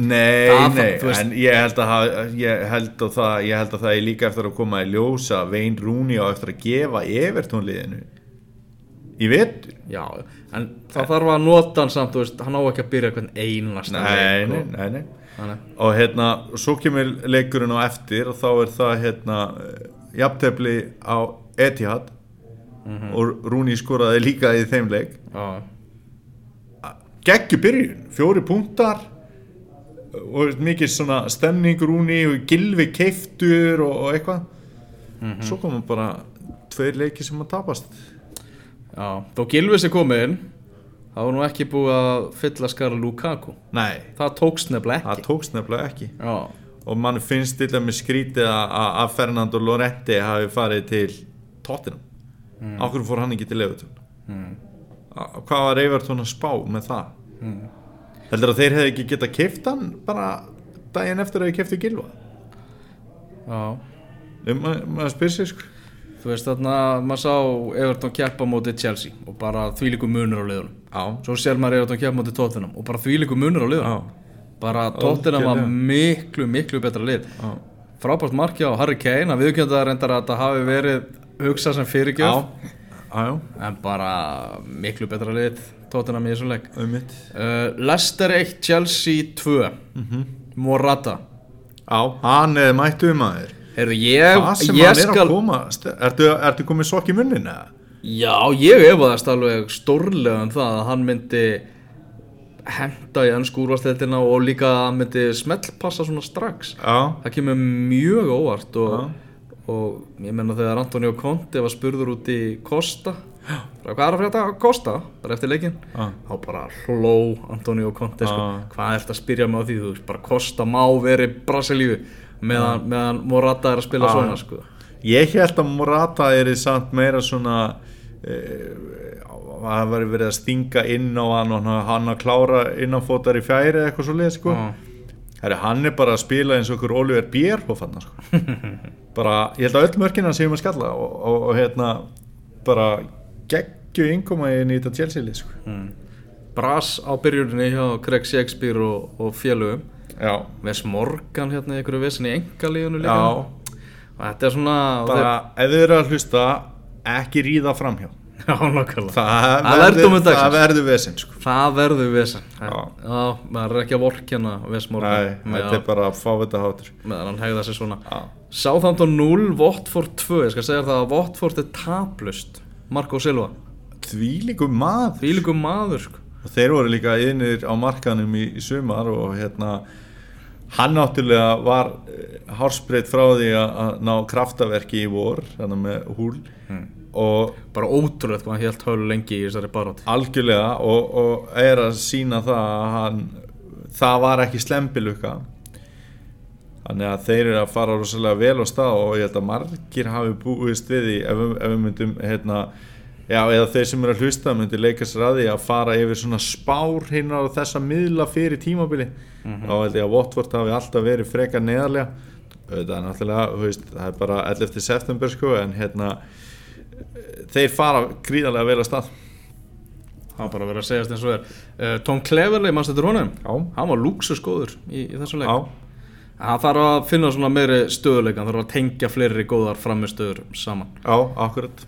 S2: Nei,
S1: Það-
S2: nei,
S1: veist-
S2: en ég held að ég held að það, ég held að það er líka eftir að koma í ljósa Vein Rúni á eftir að gefa Evertónliðinu í vetur
S1: Já, en það þarf að nota hann samt, veist, hann á ekki að byrja hvern einasta
S2: Nei, nei,
S1: og-
S2: nei, nei.
S1: Þannig.
S2: og hérna, svo kemur leikurinn á eftir og þá er það hérna jafntefli á Etihad. Og Rúni skoraði líka í þeim leik.
S1: Já,
S2: geggjur byrjun, fjóri punktar. Og mikið svona stemning Rúni og gilvi keiftur og, og eitthvað. Svo komum bara tveir leiki sem að tapast
S1: já. Þó Gilvis er komið inn, það var nú ekki búið að fylla skara Lukaku.
S2: nei,
S1: Það tókst nefnilega
S2: það
S1: ekki.
S2: tókst nefnilega ekki
S1: Já,
S2: og mann finnst til að með skrítið að, Fernando Lorente hafi farið til Tottenham mm. ákveður fór hann ekki til Evertón
S1: mm.
S2: hvað var Evertón að spá með það mm. heldur að þeir hefði ekki getað keift hann bara daginn eftir að þeir keiftu Gilva
S1: já.
S2: um, maður mað spyr sér sko
S1: Þú veist þarna, maður sá Everton keppa móti Chelsea og bara þvílíku munur á liðunum.
S2: já,
S1: Svo sér maður Everton keppa móti Tottenham og bara þvílíku munur á
S2: já,
S1: liðunum. Bara Tottenham var miklu, miklu betra lið.
S2: já,
S1: Frábært marki á Harry Kane, að viðkjönda reyndar að þetta hafi verið hugsað sem
S2: já,
S1: fyrirgjöf.
S2: já,
S1: En bara miklu betra lið Tottenham í þessum leik.
S2: um mitt
S1: Uh, Leicester 1, Chelsea 2. Morata.
S2: já, hann er mættu um
S1: Heyrðu, ég,
S2: það sem hann er
S1: skal...
S2: að koma ertu, ertu komið sokk í munnin?
S1: Já, ég efaðast alveg stórlega um það að hann myndi henda í ennsku úrvarsleildina og líka myndi smellpassa svona strax.
S2: já,
S1: Það kemur mjög óvart og, og ég menna þegar Antonio Conte var spurður út í Costa hvað er að frétta Costa bara eftir leikinn
S2: Já.
S1: þá bara hló Antonio Conte sko,
S2: Já.
S1: hvað er þetta að spyrja mig á því þú veist, bara Costa má veri Brasilíu meðan, meðan Morata er að spila
S2: Já.
S1: svona sko.
S2: Ég held að Morata er samt meira svona e, það var verið að stinga inn á hann og hann að klára innanfótar í fjæri eða eitthvað svo leið sko. Herri, hann er bara að spila eins og okkur Oliver Bierhoff hann sko. <laughs> bara, ég held að öll mörkina séum að skalla og, og, og hérna bara geggju yngoma í þetta Chelsea-lið sko.
S1: mm. Bras á byrjuninni hjá Craig Shakespeare og, og félögum
S2: Já,
S1: Wes Morgan hérna í einhverju vissin í engalíðinu líka.
S2: Já.
S1: Og þetta er svona
S2: bara, ef þið eru að hlusta ekki ríða framhjá.
S1: Já, nákvæmlega.
S2: Það,
S1: Það
S2: verður, það vesinn sko.
S1: Það verður vissin maður er ekki að vorkjana
S2: Nei,
S1: Morgan
S2: þetta er bara að fá þetta hátur
S1: meðan hann hegða sér svona.
S2: Já.
S1: Southampton 0, Watford 2 Ég skal segja það að Watford er taplust Marco Silva.
S2: Þvílíkum maður.
S1: Fílingum maður sko.
S2: og þeir voru líka innir á markanum í, í sumar og hérna hann náttúrulega var hárspreitt frá því að ná kraftaverki í vor þannig með húl.
S1: Hmm.
S2: og
S1: Bara ótrúlega hvað hann helt hölu lengi í þessari baróti
S2: algjörlega og, og er að sína það að hann það var ekki slempiluka þannig að þeir eru að fara rosalega vel á stað og ég held að margir hafi búist við því ef, ef við myndum hérna, já, eða þeir sem eru að hlusta myndi leika sér að að fara yfir svona spár hinnar og þessa miðla fyrir tímabili. Þá held ég að Watford hafi alltaf verið frekar neðarlega. Það er náttúrulega, veist, það er bara 11. september sko en hérna þeir fara gríðarlega vel á stað.
S1: Það var bara verið að segjast eins og er. Uh, Tom Cleverley, mannst þetta honum?
S2: Já.
S1: Hann var lúksusgóður í, í þessum leik.
S2: Já,
S1: Það þarf að finna svona meiri stöðuleika Það þarf að tengja fleiri góðar framistöður saman.
S2: Já, akkurat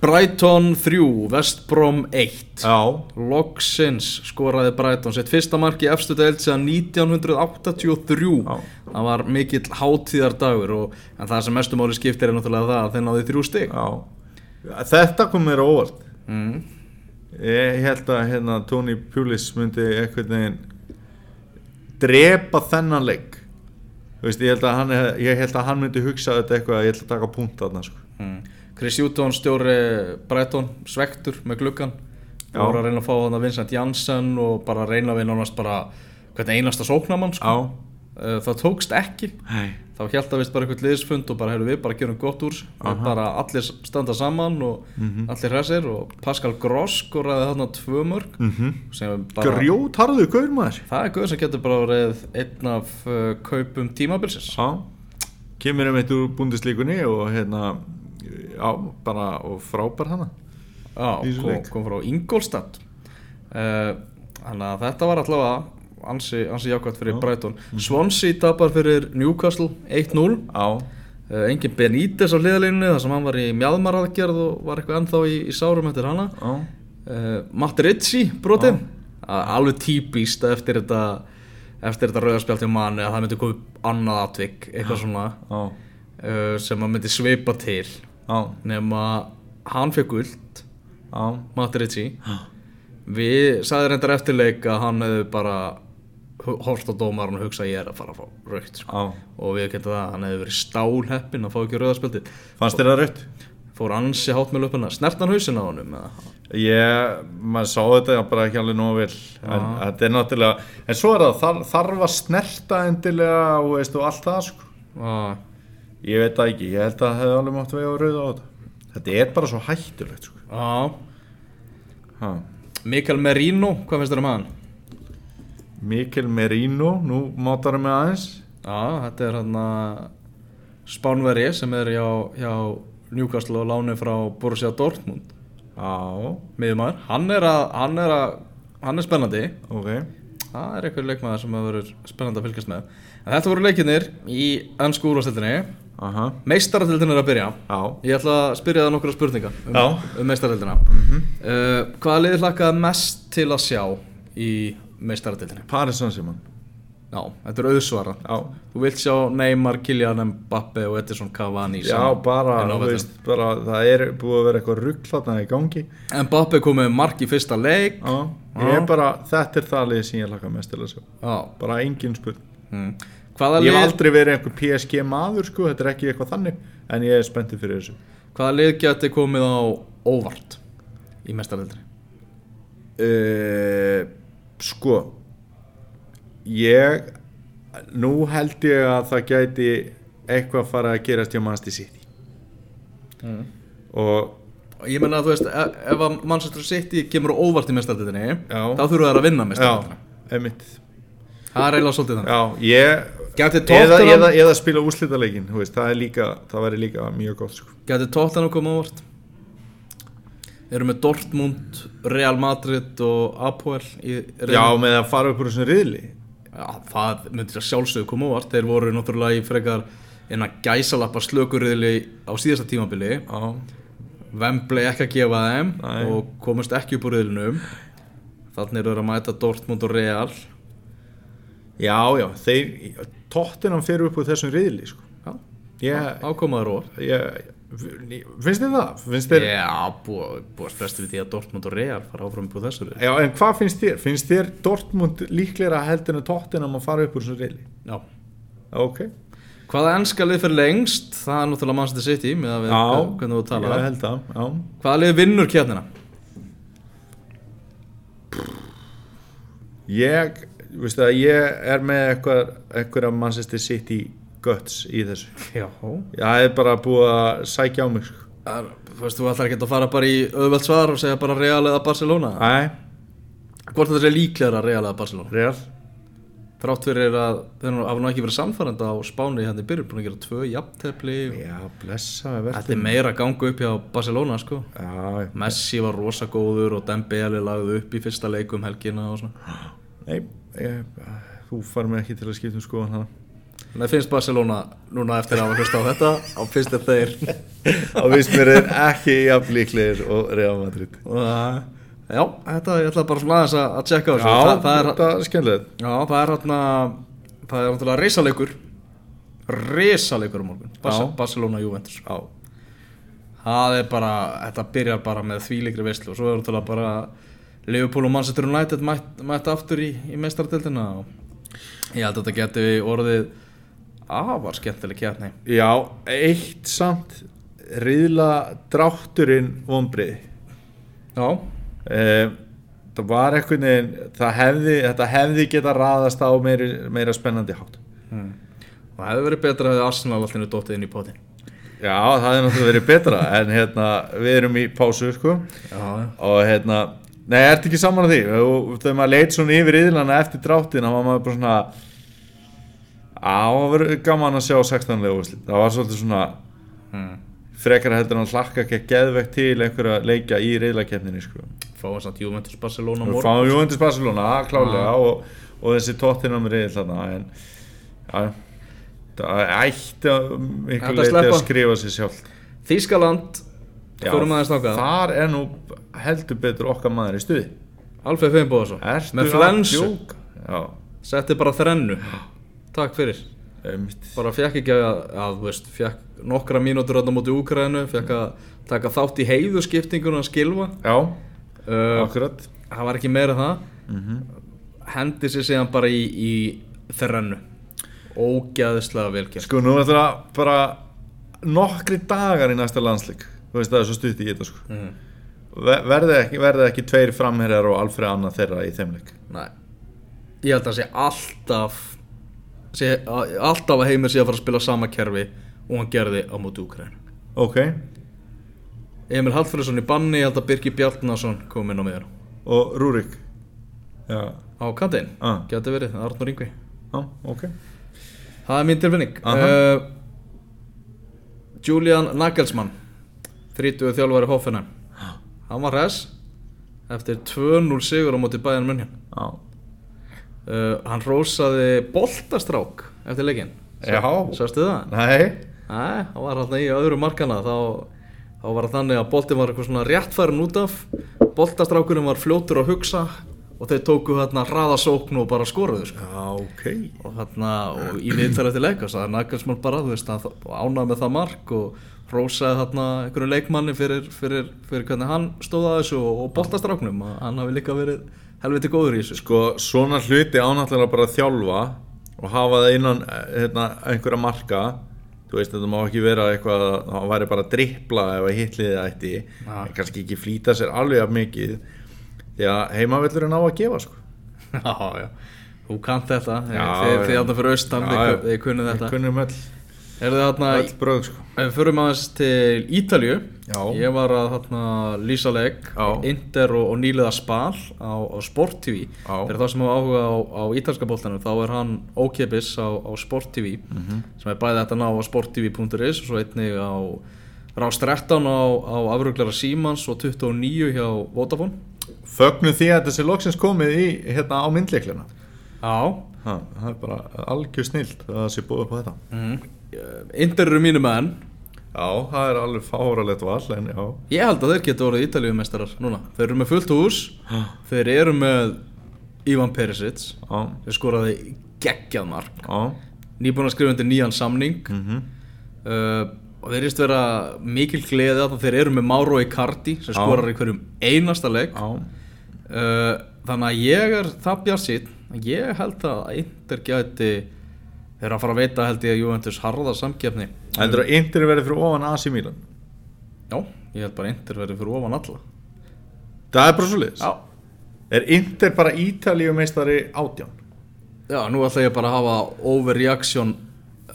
S1: Brighton 3, West Brom 1
S2: Já,
S1: Logsins skoraði Brighton sitt fyrsta mark í efstu deild síðan 1983
S2: Já.
S1: það var mikill hátíðardagur og, en það sem mestu máli skiptir er náttúrulega það að þeir náði þrjú stig
S2: já Þetta kom mér óvart
S1: mm.
S2: Ég held að hérna, Tony Pulis myndi einhvern veginn drepa þennan leik veist, ég, held hann, ég held að hann myndi hugsa þetta eitthvað að ég ætla að taka punkt þarna sko.
S1: Mm. Chris Hutton stjóri Brighton svektur með gluggan
S2: Já.
S1: voru að reyna að fá þannig Vincent Janssen og bara reyna við nánast bara hvernig einasta sóknamann sko. Uh, það tókst ekki.
S2: Nei.
S1: þá held að vist bara eitthvað liðsfund og bara heyrðu við bara gerum gott úr og bara allir standa saman og
S2: Mhm.
S1: allir hressir og Pascal Gross skoraði þarna tvö mörg
S2: mm
S1: bara,
S2: Grjót harðu gaur maður.
S1: Það er guð sem getur bara verið einn af uh, kaupum tímabilsins.
S2: Já, kemur um eitt úr búndislíkunni og hérna já, bara og frábær hana
S1: Já, kom, kom frá Ingolstadt uh, Þannig að þetta var allavega ansi, ansi jákvæmt fyrir
S2: Já.
S1: Brighton.
S2: Mhm.
S1: Swansea tapar fyrir Newcastle 1-0
S2: Já,
S1: uh, Engin Benítez á hliðalínu þar sem hann var í mjadmaraðgerð og var eitthvað ennþá í, í sárum eftir hana. Uh, Matt Ritchie brotin Alveg típist eftir þetta eftir þetta rauðarspjalt hjá manni að það myndi koma upp annað atvik eitthvað svona. Uh, sem að myndi sveipa til nema hann fekk guld Ritchie Við sagði reyndar eftirleik að hann hefði bara hort á dómarinn og hugsa ég er að fara að fá raukt sko. og við getum það að hann hefði verið stálheppin að fá ekki rauðarspjaldi
S2: Fannst þér það rautt?
S1: fór ansi hátt með löpuna. Snertan hausin á honum?
S2: Ég, maður sá þetta bara ekki alveg nógu vel. En þetta er náttúrulega, en svo er það þar, þarf að snerta endilega og veist og allt það sko ég veit það ekki, ég held að það hefði alveg mátt vega og rauða á þetta. Þetta er bara svo hættulegt sko.
S1: Mikael Merino, hvað finnst þér um hann?
S2: Mikkel Merino, nú mátar með aðeins.
S1: Já, þetta er hann að Spánveri sem er hjá, hjá Newcastle og láni frá Borussia Dortmund.
S2: Já,
S1: miðjumæður, hann er að hann er að, hann er spennandi.
S2: Ok.
S1: Það er eitthvað leikmaður sem hefur verið spennandi að fylgjast með. En þetta voru leikinnir í ennsku úrvastildinni.
S2: aha,
S1: Meistaratildin er að byrja.
S2: já,
S1: Ég ætla að spyrja það nokkra spurninga um, um meistaratildina. uh, hvaða liði hlakkaði mest til að sjá í meistaratildinni?
S2: Paris Saint-Germain
S1: Já, þetta er auðsvara.
S2: já,
S1: Þú vilt sjá Neymar, Kylian Mbappe og Edison Cavani
S2: já bara, veist, bara það er búið að vera eitthvað rugg þarna í gangi
S1: Mbappe kom með mark í fyrsta leik.
S2: er bara, þetta er það lið sem ég laka mest til að sjá
S1: Já.
S2: bara engin spurning
S1: Mm. Hvaða
S2: Ég hef
S1: lið,
S2: aldrei verið einhver PSG maður sko, þetta er ekki eitthvað þannig en ég er spenntið fyrir þessu
S1: hvaða lið geti komið á óvart í meistaratildinni?
S2: uh, Sko Ég Nú held ég að það gæti eitthvað fara að gerast hjá Manchester City
S1: Mm.
S2: og
S1: ég menna að þú veist ef, ef að Manchester City kemur á óvart í mestardildinni
S2: Já.
S1: þá þurfa þær að vinna
S2: Já,
S1: mestardildina
S2: einmitt
S1: það er eiginlega svolítið þannig.
S2: Já, ég
S1: Gæti
S2: eða, eða, eða spila úrslitaleikin þú veist, það er líka, það væri líka mjög gott sko.
S1: Gæti Tottenham koma á óvart? Eru með Dortmund, Real Madrid og Apoel
S2: Já, með að fara upp úr þessum riðli.
S1: Já, það myndir að sjálfsögðu koma á óvart. Þeir voru náttúrulega í frekar en að gæsalappa slökurriðli á síðasta tímabili.
S2: Já,
S1: Vembley ekki að gefa þeim
S2: Nei.
S1: og komast ekki upp úr riðlinum. Þannig eru þeir að mæta Dortmund og Real
S2: já, já þeir, tóttinam fyrir upp úr þessum riðli sko.
S1: Já,
S2: ég,
S1: ákomaður
S2: ég, finnst þið það? Finnst þér,
S1: Já, að spresta við því að Dortmund og Real fara áfram upp úr þessu riðli
S2: já, en hvað finnst þér? Finnst þér Dortmund líklega heldur en tóttinam að fara upp úr þessum riðli?
S1: Já
S2: Ok,
S1: Hvaða ennska lið fyrir lengst? Það er náttúrulega Manchester City með að við
S2: já,
S1: hvernig þú
S2: ég
S1: talar
S2: held það Já,
S1: Hvaða lið vinnur kjarnina?
S2: ég, veistu það, ég er með eitthvað, eitthvað að Manchester City guts í þessu.
S1: Já.
S2: Það er bara búið að sækja á mig sko.
S1: Þú veist, þú ætlar ekki að fara bara í auðvelt svar og segja bara Real eða Barcelona?
S2: Æ,
S1: Hvort þetta sé líklegra Real eða Barcelona?
S2: Real.
S1: Þrátt fyrir að þeir nú- hafa nú ekki verið samfærandi á Spáni hérna í byrjun búin að gera tvö jafntefli.
S2: Já, blessa með
S1: Þetta er meira að ganga upp hjá Barcelona sko.
S2: Já,
S1: Messi var rosa góður og Dembele lagði upp í fyrsta leikum helgina og svona.
S2: Nei ég, Þú far mig ekki til að skipta um skoðan hana.
S1: Þannig finnst Barcelona núna eftir að hafa hlusta á þetta á fyrst er þeir.
S2: Og vist mér er ekki jafn líklegir og Real Madrid.
S1: Og Já, þetta, ég ætla bara svona aðeins að, að tjekka á
S2: Já,
S1: þessu það, það
S2: þetta er skemmtilegt.
S1: Já, það er hérna Það er náttúrulega reysalegur Reysalegur á morgun. Bas
S2: Já.
S1: Barcelona Juventus.
S2: Já,
S1: Það er bara, þetta byrjar bara með þvíleikri veislu og svo er náttúrulega bara Liverpool og Manchester United mætt, mætt aftur í, í meistardildina og ég held að þetta geti orðið afar skemmtileg kjarni
S2: Já eitt samt riðla drátturinn vonbrið
S1: Já,
S2: Eh, það var hefði, þetta hefði geta raðast á meiri, meira spennandi hátt.
S1: Það hefði verið betra að Arsenal allinu dóttið inn í potin
S2: já, það hefði náttúrulega verið betra en hérna, við erum í pásu sko.
S1: Já, já.
S2: Og hérna, nei, ertu ekki saman að því? Og þegar maður leit svona yfir yðlana eftir dráttina var maður bara svona á, það verið gaman að sjá 16 lega úrslit, það var svolítið svona
S1: hmm.
S2: frekar heldur en að hlakka ekki að geðvegt til einhverja leikja í reyðlakefninni sko.
S1: Fáum samt Juventus Barcelona á morgun.
S2: fáum Juventus Barcelona, klálega og, og þessi tóttinam reyðil þarna en já, það ætti að
S1: Þetta
S2: leiti að skrifa sér sjálf
S1: Þískaland
S2: Þar er nú heldur betur okkar maður í stuði.
S1: Alfred Feinbóðarsson Með flensu. Setti bara þrennu. Takk fyrir.
S2: Einmitt.
S1: Bara fekk ekki að, að veist Fekk nokkra mínútur á móti Úkrænu Fekk að taka þátt í heiðuskiptingun að skilfa
S2: Já,
S1: uh,
S2: akkurat.
S1: Það var ekki meira það.
S2: Mm
S1: Hendi sér síðan bara í, í þrennu. Ógæðislega velkjært
S2: Sko, nú er það bara nokkri dagar í næsta landsleik Þú veist það er svo stutt í þetta sko.
S1: Mm.
S2: Ver- Verði ekki, verði ekki tveir framherjar og Alfred Anna þeirra í þeim leik?
S1: Nei. Ég held að sé alltaf sé, Alltaf að heimir sé að fara að spila sama kerfi Og hann gerði á móti Úkrænu
S2: Ok,
S1: Emil Hallfriðsson í banni, ég held að Birgir Bjarnason kom inn á miður
S2: og Rúrik? Já,
S1: á kantinn,
S2: Ah.
S1: geti verið, Arnur Ingvi
S2: já, ok.
S1: Það er mín tilfinning. Uh, Julian Nagelsmann 30 þjálfari Hoffenheim. Hann var res eftir 2-0 sigur á móti München.
S2: Já,
S1: uh, hann rósaði boltastrák eftir leikinn.
S2: Já.
S1: sástu það?
S2: nei.
S1: Nei, það var hann í öðru markana þá, þá var þannig að boltin var eitthvað svona réttfærin út af. Boltastrákurinn var fljótur að hugsa og þeir tóku hérna hraðasókn og bara skoruðu sko.
S2: Já, ok.
S1: Og hérna og í viðtæra til leika það er Nagelsmann bara, þú veist, hann ánæði með það mark og rósaði þarna einhverju leikmanni fyrir, fyrir, fyrir hvernig hann stóð að þessu og, og boltastráknum. Að hann hafi líka verið helviti góður í þessu.
S2: Sko, svona hluti ánáttúrulega bara að þjálfa og hafa það innan hérna, einhverja marka Þú veist, þetta má ekki vera eitthvað að það væri bara að drippla ef að
S1: Ja.
S2: en kannski ekki flýta sér alveg af mikið því að heimavellurinn á að gefa sko. <laughs>
S1: Já, já, þú kannt þetta þið, þið áttan fyrir austan, þið, þið kunnið þetta
S2: kunnum öll
S1: Er það þarna,
S2: bröð sko
S1: förum aðeins til Ítalju
S2: Já.
S1: Ég var að þarna lýsa leik
S2: Já.
S1: Inter og, og nýliða Spal á, á Sport TV. Fyrir þá sem hafa áhuga á, á ítalska boltanum þá er hann ókipis á, á Sport TV
S2: Mhm.
S1: sem er bæði þetta ná á sporttv.is og svo einnig á Rás 13 á, á afruglara Símans og 29 hjá Vodafone
S2: Fögnum því að þessi loksins komið í hérna á myndleikluna
S1: Já.
S2: Ha, Það er bara algjör snilt að það sé búið upp á þetta.
S1: Mm. Eru mínu menn.
S2: Já, það er alveg fáralegt val en já.
S1: Ég held að þeir geta orðið ítalíumeistarar núna. Þeir eru með fullt hús. Þeir eru með Ivan Perisic.
S2: Já,
S1: Þeir skoraði geggjað mark.
S2: Já.
S1: Nýbúin að skrifa undir nýjan samning.
S2: Mhm.
S1: Uh, Og þeir erist vera mikil gleði að Þeir eru með Mauro Icardi sem skorar í hverjum einasta uh, Þannig að ég er það bjarsýtt Ég held að Inter gæti Þeir eru að fara að veita held ég að Juventus harða samkeppni
S2: heldur að Inter verið fyrir ofan AC Milan
S1: Já, ég held bara að Inter verði fyrir ofan alla
S2: Það er bara svo liðs
S1: Já
S2: Er Inter bara Ítalíu meistari átján?
S1: Já, nú ætla ég bara að hafa overreaction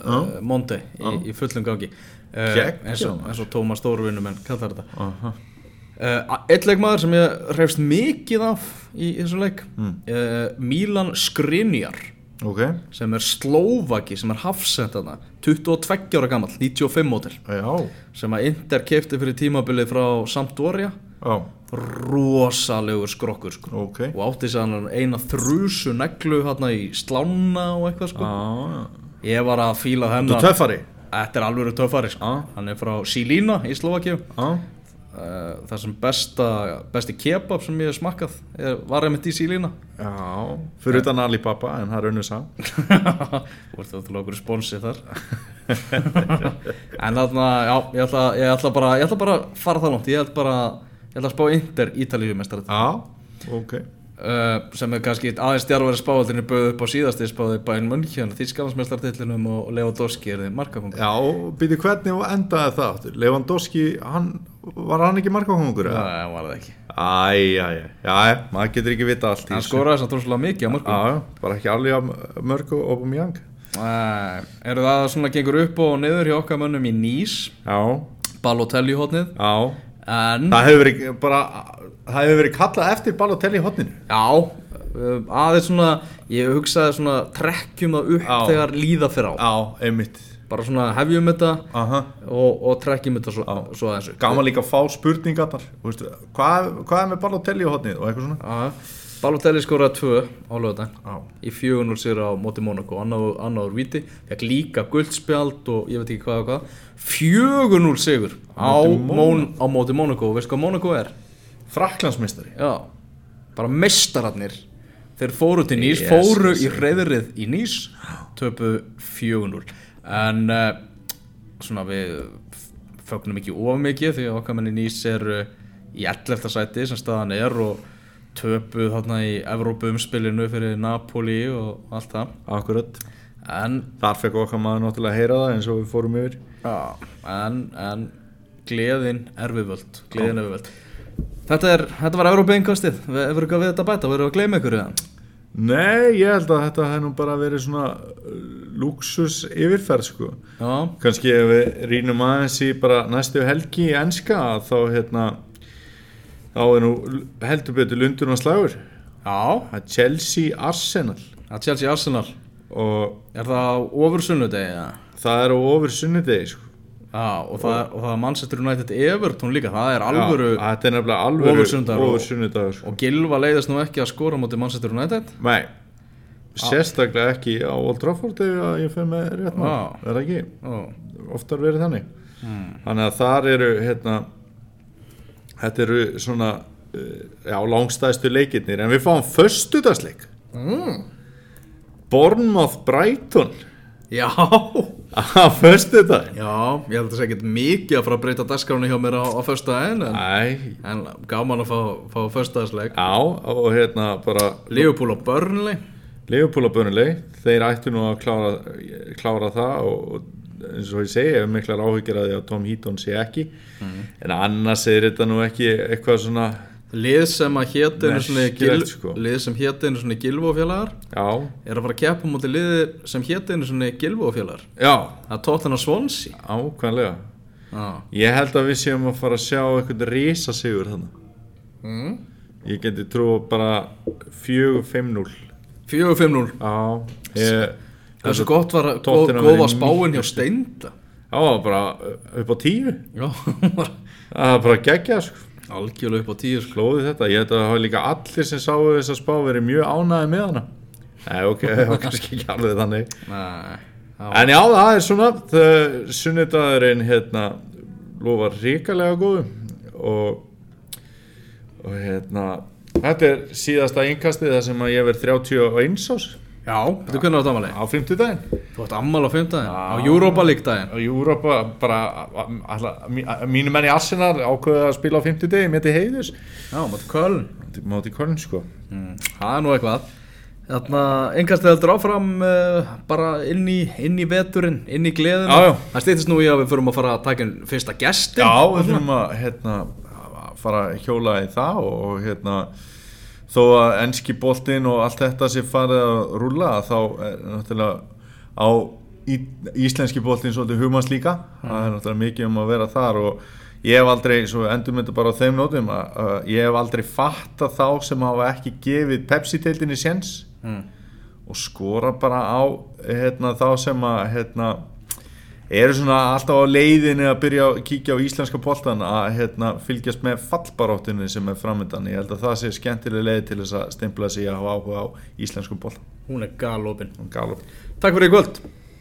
S1: uh,
S2: Já.
S1: Monday í, í fullum gangi uh, eins, og,
S2: maður.
S1: eins og Tómas Stórvinum en kallar þetta
S2: Aha.
S1: Uh, Eitt leikmaður sem ég hrefst mikið af í, þessum leik
S2: Mm.
S1: uh, Milan Skriniar.
S2: Ok,
S1: sem er Slovaki, sem er hafsend þarna 22 ára gammal, 95 mótil sem að Inter keipti fyrir tímabilið frá Sampdoria.
S2: Já,
S1: rosalegur skrokkur sko.
S2: ok.
S1: Og átti sér eina þrjusu neglu hérna í slána og eitthvað sko.
S2: Já,
S1: Ég var að fíla hennar Þetta er alveg töffari sko.
S2: Já.
S1: Hann er frá Silína í Slovakíu
S2: Já,
S1: uh, Það sem besta, besti kebab sem ég hef smakkað er, var einmitt í Silína
S2: já Fyrir utan Alibaba en það er önnur sá <laughs>
S1: Þú ert það til okkur sponsi þar. En þarna, já, ég ætla, ég ætla bara ég ætla bara að fara það langt. Ég ætla bara, ég ætla að spá Inter Ítalíu mestar
S2: Já, ok
S1: Uh, sem er kannski aðeins stjárværi spáðinni bauð upp á síðasti spáði Bayern München Þískalandsmeistartillinum og Lewandowski er þið markakongur
S2: Já, býti hvernig endaði það aftur? Lewandowski, hann, var hann ekki markakongur? Eða?
S1: það var það ekki.
S2: Æ, já, maður getur ekki vita allt
S1: Hann skoraði að trúslega mikið á mörgum
S2: já, bara ekki alveg að mörgu og um jang
S1: uh, Er það svona gengur upp og niður hjá okkar mönnum í Nýs
S2: Já,
S1: Balotelli hótnið
S2: já
S1: En,
S2: Það hefur verið hefur verið kallað eftir Balotelli í hotninu
S1: já uh, Aðeins svona, ég hugsaði svona Trekkjum það upp
S2: Já.
S1: þegar líða fyrir á.
S2: Já, einmitt.
S1: Bara svona hefjum þetta
S2: Aha.
S1: og, og trekkjum þetta svo, svo aðeins
S2: Gaman líka að fá veistu, hvað, hvað er með Balotelli í hotninu og eitthvað svona?
S1: Já, Balotelli skoraði tvö á lögðan í 4-0 sér á móti Monaco annar viti, fekk líka guldspjald og ég veit ekki hvað og hvað. 4-0 sigur á, Mon, á móti Monaco og veist hvað Monaco er?
S2: Fraklandsmeistari
S1: Já, bara mestararnir þeir fóru til Nýs,
S2: Yes,
S1: fóru
S2: yes,
S1: í reyðrið í Nýs töpu 4-0 en uh, svona við fögnum ekki of mikið því að okkar menni Nýs er uh, í 11. sæti sem staðan er og töpuð þarna í Evrópu umspilinu fyrir Napoli og allt það.
S2: Akkurat.
S1: En,
S2: Þar fekk okkar maður náttúrulega að heyra það eins og við fórum yfir.
S1: Já, en, en gleðin er við völd gleðin er við völd Þetta, er, þetta var Evrópu einkastið, við erum eitthvað við þetta bæta, erum að gleyma ykkur eða?
S2: Nei, ég held að þetta hef nú bara verið svona uh, luxus yfirferð sko.
S1: Já,
S2: kannski ef við rínum aðeins í bara næstu helgi í enska þá hérna þá er nú heldur betur lundun og slagur.
S1: Já,
S2: það er Chelsea Arsenal.
S1: Að Chelsea Arsenal.
S2: Og
S1: Er það á ofur sunnudegi? Ja?
S2: það er á ofur sunnudegi sko.
S1: Já, og það, og það er Manchester United Everton líka, það er alvöru
S2: Já, þetta er nefnilega alvöru
S1: Ofursunnudagur og-
S2: ofur sunnudagur sko.
S1: og Gilva leiðist nú ekki að skora mútið Manchester United?
S2: Nei, sérstaklega ekki á Old Trafford ef að ég fer með rétt mál,
S1: Já.
S2: er það ekki?
S1: Ó,
S2: oftar verið þannig.
S1: Mm.
S2: þannig að þar eru hérna, þetta eru svona uh, já, langstæðstu leikirnir en við fáum föstudagsleik.
S1: Mm.
S2: Bournemouth Brighton.
S1: Já, <laughs>
S2: á föstudag.
S1: Já, ég held að það sé ekkert mikið að fara að breyta dagskráni hjá mér á, á föstu daginn en, en gaman að fá, fá föstudagsleik.
S2: Já, og hérna bara
S1: Liverpool og Burnley.
S2: Liverpool og Burnley, þeir ættu nú að klára, klára það og eins og ég segi, ef miklar áhyggjur að því að Tom Heaton sé ekki. En annars er þetta nú ekki eitthvað svona
S1: Lið sem að hétt einu
S2: sko.
S1: Lið einu svona gilvófélagar
S2: Já,
S1: Er að fara að keppa mútið liði sem hétt einu svona Það er tóttan á Swansea.
S2: Ákvæmlega
S1: Já.
S2: Ég held að við séum að fara að sjá eitthvað risasigur þannig
S1: mm.
S2: Ég geti trú bara 4-5-0
S1: 4-5-0
S2: Já, ég
S1: Það er svo gott var að góð,
S2: Tottenham
S1: góð
S2: verið
S1: var spáin hjá. Steinda?
S2: Já, bara upp á 10
S1: Já, <laughs>
S2: Það er bara geggjað sko.
S1: Algjörlega upp á tíu sko.
S2: Klóði þetta, ég held að það hafa líka allir sem sáu þess að spá verið mjög ánæði með hana. Nei, ok, <laughs> það var kannski ekki alveg þannig.
S1: Nei, það
S2: En já, það er svona það- Sunnudagurinn hérna lofar ríkalega góðu. Og, og hérna Þetta er síðasta innkastið þar sem að ég verð 31 ás
S1: Já, veitu hvernig var þetta ammali?
S2: á 50 daginn
S1: Þú átt ammali á fimmtudaginn?
S2: Já.
S1: Á Europa League daginn?
S2: Og Júrópa bara mínu menn í Arsenal ákveða að spila á 50 degi með til heiðus
S1: Já, mátti Köln.
S2: Máti Köln sko.
S1: Það er nú eitthvað. Þarna, engast heldur áfram uh, bara inn í, inn í veturinn, inn í
S2: já.
S1: Það stýttist nú í að við förum að fara að taka inn fyrsta gestin
S2: Já, við þurfum að hérna, að fara að hjóla í það og hérna þó að enski boltinn og allt þetta sé farið að rúlla þá er náttúrulega á í, íslenski boltinn svolítið hugmanns líka það er náttúrulega mikið um að vera þar og ég hef aldrei, svo endur mynda bara á þeim nótum að, að ég hef aldrei fattað þá sem hafa ekki gefið Pepsi-teildinni séns
S1: mm.
S2: og skora bara á hérna, þá sem að hérna, eru svona alltaf á leiðinni að byrja að kíkja á íslenska boltan að hérna, fylgjast með fallbaróttinni sem er framöndan ég held að það sé skemmtileg leið til þess að stimpla sig að hafa áhuga á íslenskum boltan
S1: Hún er galopin.
S2: Galop.
S1: Takk fyrir í kvöld